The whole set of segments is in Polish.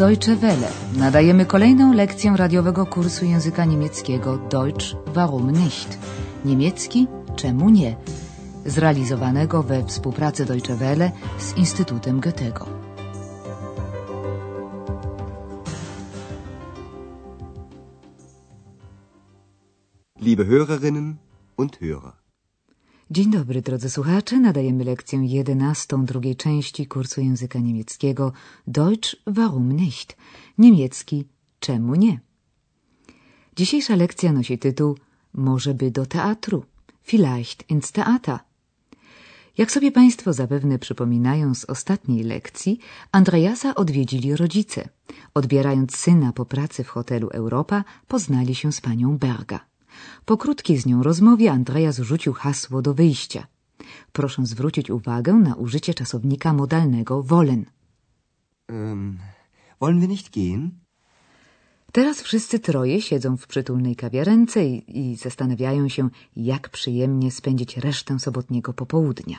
Deutsche Welle. Nadajemy kolejną lekcję radiowego kursu języka niemieckiego Deutsch warum nicht? Niemiecki czemu nie? Zrealizowanego we współpracy Deutsche Welle z Instytutem Goethego. Liebe Hörerinnen und Hörer. Dzień dobry, drodzy słuchacze. Nadajemy lekcję jedenastą drugiej części kursu języka niemieckiego Deutsch warum nicht? Niemiecki czemu nie? Dzisiejsza lekcja nosi tytuł Może by do teatru, vielleicht ins Theater. Jak sobie Państwo zapewne przypominają z ostatniej lekcji, Andreasa odwiedzili rodzice. Odbierając syna po pracy w hotelu Europa, poznali się z panią Berga. Po krótkiej z nią rozmowie Andreas rzucił hasło do wyjścia. Proszę zwrócić uwagę na użycie czasownika modalnego wollen. Ähm, wollen wir nicht gehen? Teraz wszyscy troje siedzą w przytulnej kawiarence i, i zastanawiają się, jak przyjemnie spędzić resztę sobotniego popołudnia.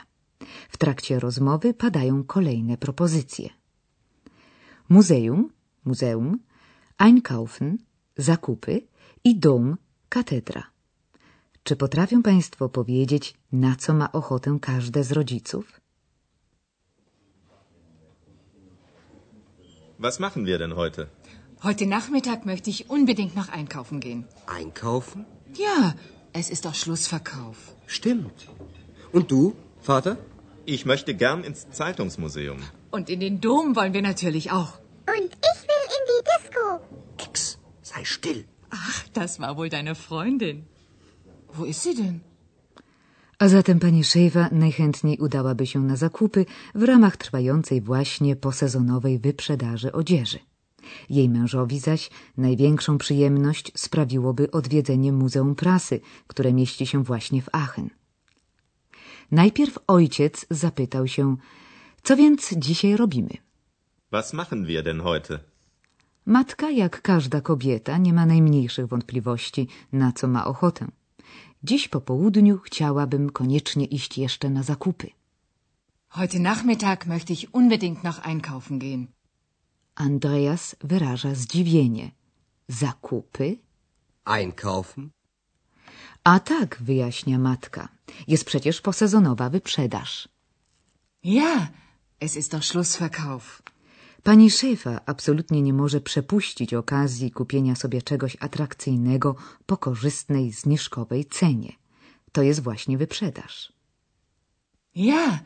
W trakcie rozmowy padają kolejne propozycje. Muzeum, muzeum, einkaufen, zakupy i dom, katedra. Czy potrafią Państwo powiedzieć, na co ma ochotę każde z rodziców? Was machen wir denn heute? Heute Nachmittag möchte ich unbedingt noch einkaufen gehen. Einkaufen? Ja, es ist doch Schlussverkauf. Stimmt. Und du, Vater? Ich möchte gern ins Zeitungsmuseum. Und in den Dom wollen wir natürlich auch. Und ich will in die Disco. Ex, sei still. Ach, das war wohl deine Freundin. Wo ist sie denn? A zatem pani Szejwa najchętniej udałaby się na zakupy w ramach trwającej właśnie posezonowej wyprzedaży odzieży. Jej mężowi zaś największą przyjemność sprawiłoby odwiedzenie Muzeum Prasy, które mieści się właśnie w Aachen. Najpierw ojciec zapytał się, co więc dzisiaj robimy? Was machen wir denn heute? Matka, jak każda kobieta, nie ma najmniejszych wątpliwości, na co ma ochotę. Dziś po południu chciałabym koniecznie iść jeszcze na zakupy. Heute Nachmittag möchte ich unbedingt noch einkaufen gehen. Andreas wyraża zdziwienie. Zakupy? Einkaufen? A tak, wyjaśnia matka. Jest przecież posezonowa wyprzedaż. Ja, es ist doch Schlussverkauf. Pani szefa absolutnie nie może przepuścić okazji kupienia sobie czegoś atrakcyjnego po korzystnej, zniżkowej cenie. To jest właśnie wyprzedaż. Ja,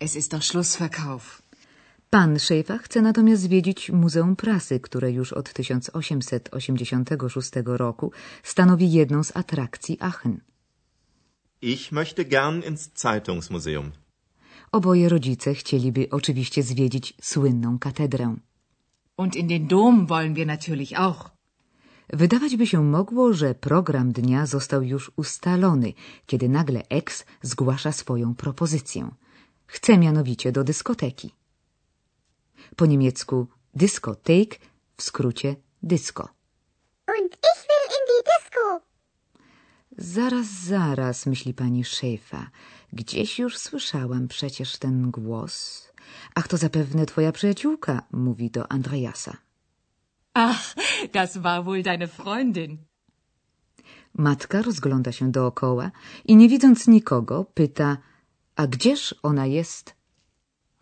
es ist doch Schlussverkauf. Pan szefa chce natomiast zwiedzić Muzeum Prasy, które już od 1886 roku stanowi jedną z atrakcji Aachen. Ich möchte gern ins Zeitungsmuseum. Oboje rodzice chcieliby oczywiście zwiedzić słynną katedrę. Und in den Dom wollen wir natürlich auch. Wydawać by się mogło, że program dnia został już ustalony, kiedy nagle ex zgłasza swoją propozycję. Chce mianowicie do dyskoteki. Po niemiecku Diskothek, w skrócie disco. Und ich will in die Disco. Zaraz, zaraz, myśli pani szefa. Gdzieś już słyszałam przecież ten głos. Ach, to zapewne twoja przyjaciółka, mówi do Andreasa. Ach, das war wohl deine Freundin. Matka rozgląda się dookoła i nie widząc nikogo, pyta, a gdzież ona jest?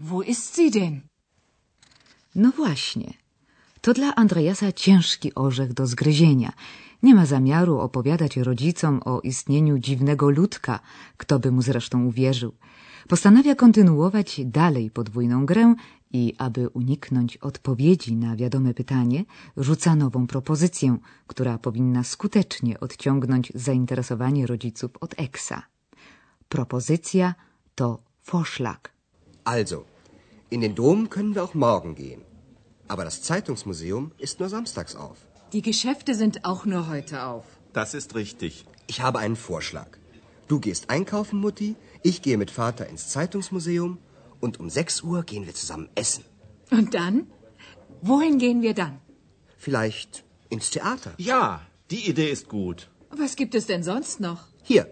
Wo ist sie denn? No właśnie. To dla Andreasa ciężki orzech do zgryzienia. Nie ma zamiaru opowiadać rodzicom o istnieniu dziwnego ludka, kto by mu zresztą uwierzył. Postanawia kontynuować dalej podwójną grę i, aby uniknąć odpowiedzi na wiadome pytanie, rzuca nową propozycję, która powinna skutecznie odciągnąć zainteresowanie rodziców od Eksa. Propozycja to Vorschlag. Also, in den Dom können wir auch morgen gehen. Aber das Zeitungsmuseum ist nur samstags auf. Die Geschäfte sind auch nur heute auf. Das ist richtig. Ich habe einen Vorschlag. Du gehst einkaufen, Mutti, ich gehe mit Vater ins Zeitungsmuseum und um 6 Uhr gehen wir zusammen essen. Und dann? Wohin gehen wir dann? Vielleicht ins Theater. Ja, die Idee ist gut. Was gibt es denn sonst noch? Hier.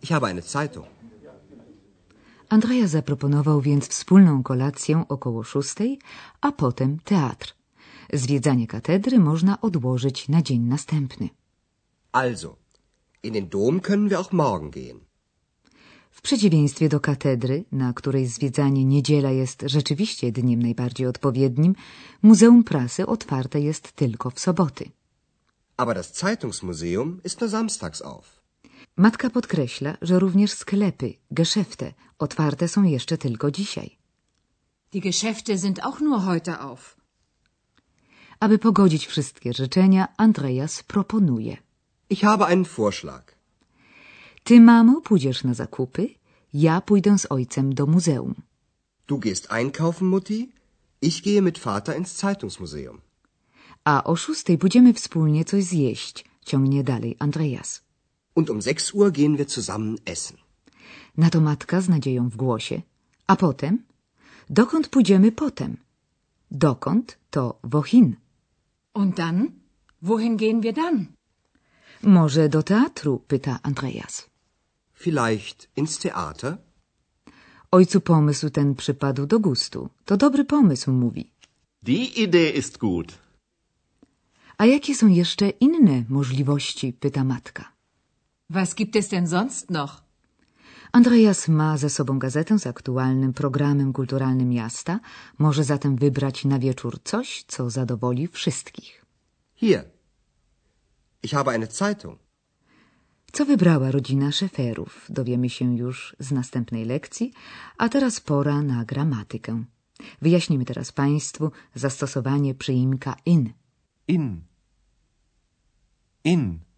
Ich habe eine Zeitung. Andrea zaproponował więc wspólną kolację około szóstej, a potem teatr. Zwiedzanie katedry można odłożyć na dzień następny. Also, in den Dom können wir auch morgen gehen. W przeciwieństwie do katedry, na której zwiedzanie niedziela jest rzeczywiście dniem najbardziej odpowiednim, Muzeum Prasy otwarte jest tylko w soboty. Aber das Zeitungsmuseum ist nur samstags auf. Matka podkreśla, że również sklepy, Geschäfte, otwarte są jeszcze tylko dzisiaj. Die Geschäfte sind auch nur heute auf. Aby pogodzić wszystkie życzenia, Andreas proponuje. Ich habe einen Vorschlag. Ty, mamo, pójdziesz na zakupy, ja pójdę z ojcem do muzeum. Du gehst einkaufen, Mutti. Ich gehe mit Vater ins Zeitungsmuseum. A o szóstej pójdziemy wspólnie coś zjeść, ciągnie dalej Andreas. Und um 6 Uhr gehen wir zusammen essen. Na to matka z nadzieją w głosie. A potem? Dokąd pójdziemy potem? Dokąd to wohin. Und dann? Wohin gehen wir dann? Może do teatru, pyta Andreas. Vielleicht ins Theater? Ojcu pomysł ten przypadł do gustu. To dobry pomysł, mówi. Die Idee ist gut. A jakie są jeszcze inne możliwości, pyta matka. Was gibt es denn sonst noch? Andreas ma ze sobą gazetę z aktualnym programem kulturalnym miasta, może zatem wybrać na wieczór coś, co zadowoli wszystkich. Hier. Ich habe eine Zeitung. Co wybrała rodzina szeferów, dowiemy się już z następnej lekcji, a teraz pora na gramatykę. Wyjaśnimy teraz Państwu zastosowanie przyimka in. In. In.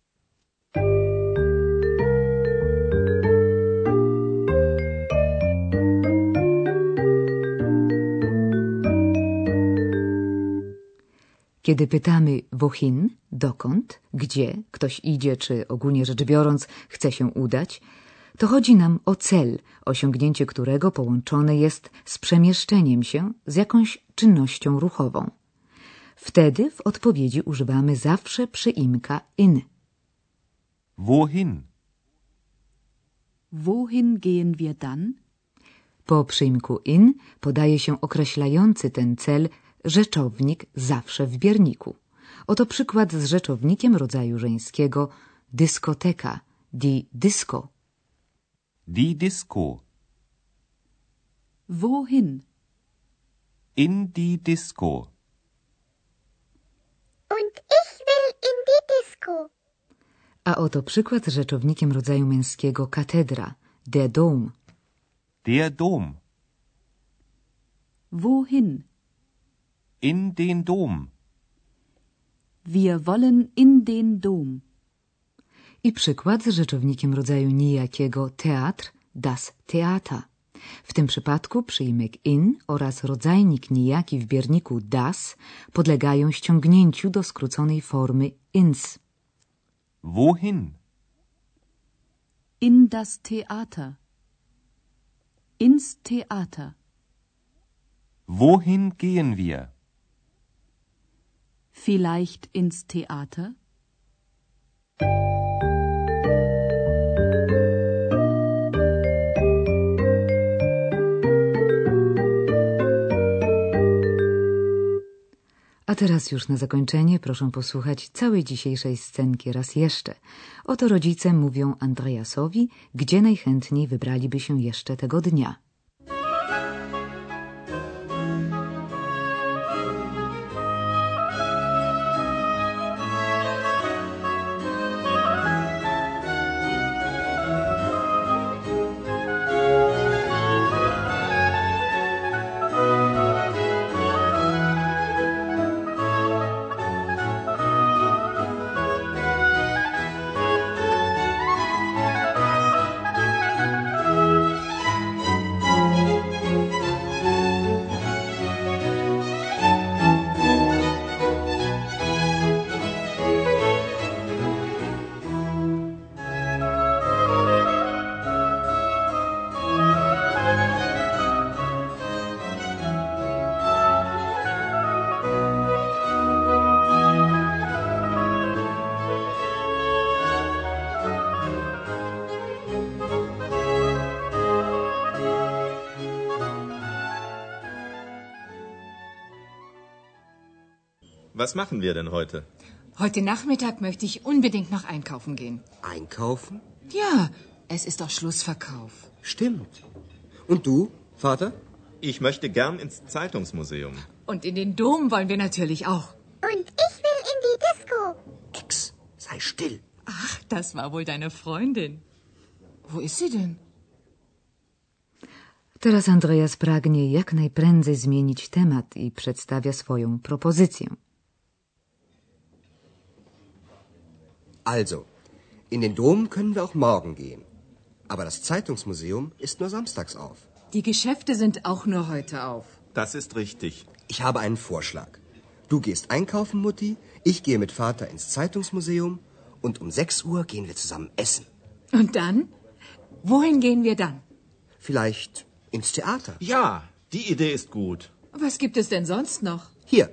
Kiedy pytamy wohin, dokąd, gdzie ktoś idzie, czy ogólnie rzecz biorąc chce się udać, to chodzi nam o cel, osiągnięcie którego połączone jest z przemieszczeniem się z jakąś czynnością ruchową. Wtedy w odpowiedzi używamy zawsze przyimka in. Wohin? Wohin gehen wir dann? Po przyimku in podaje się określający ten cel rzeczownik zawsze w bierniku. Oto przykład z rzeczownikiem rodzaju żeńskiego dyskoteka, die disco. Die Disco. Wohin? In die Disco. Und ich will in die Disco. A oto przykład z rzeczownikiem rodzaju męskiego katedra, der Dom. Der Dom. Wohin? In den Dom. Wir wollen in den Dom. I przykład z rzeczownikiem rodzaju nijakiego teatr, das Theater. W tym przypadku przyjmek in oraz rodzajnik nijaki w bierniku das podlegają ściągnięciu do skróconej formy ins. Wohin? In das Theater. Ins Theater. Wohin gehen wir? Vielleicht ins Theater? A teraz już na zakończenie proszę posłuchać całej dzisiejszej scenki raz jeszcze. Oto rodzice mówią Andreasowi, gdzie najchętniej wybraliby się jeszcze tego dnia. Was machen wir denn heute? Heute Nachmittag möchte ich unbedingt noch einkaufen gehen. Einkaufen? Ja, es ist doch Schlussverkauf. Stimmt. Und du, Vater? Ich möchte gern ins Zeitungsmuseum. Und in den Dom wollen wir natürlich auch. Und ich will in die Disco. Ex, sei still. Ach, das war wohl deine Freundin. Wo ist sie denn? Teraz Andreas pragnie jak najprędzej zmienić temat i przedstawia swoją propozycję. Also, in den Dom können wir auch morgen gehen. Aber das Zeitungsmuseum ist nur samstags auf. Die Geschäfte sind auch nur heute auf. Das ist richtig. Ich habe einen Vorschlag. Du gehst einkaufen, Mutti, ich gehe mit Vater ins Zeitungsmuseum und um 6 Uhr gehen wir zusammen essen. Und dann? Wohin gehen wir dann? Vielleicht ins Theater. Ja, die Idee ist gut. Was gibt es denn sonst noch? Hier.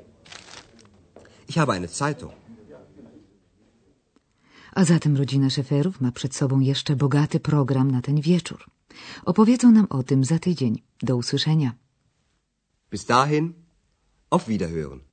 Ich habe eine Zeitung. A zatem rodzina szeferów ma przed sobą jeszcze bogaty program na ten wieczór. Opowiedzą nam o tym za tydzień. Do usłyszenia. Bis dahin, auf Wiederhören.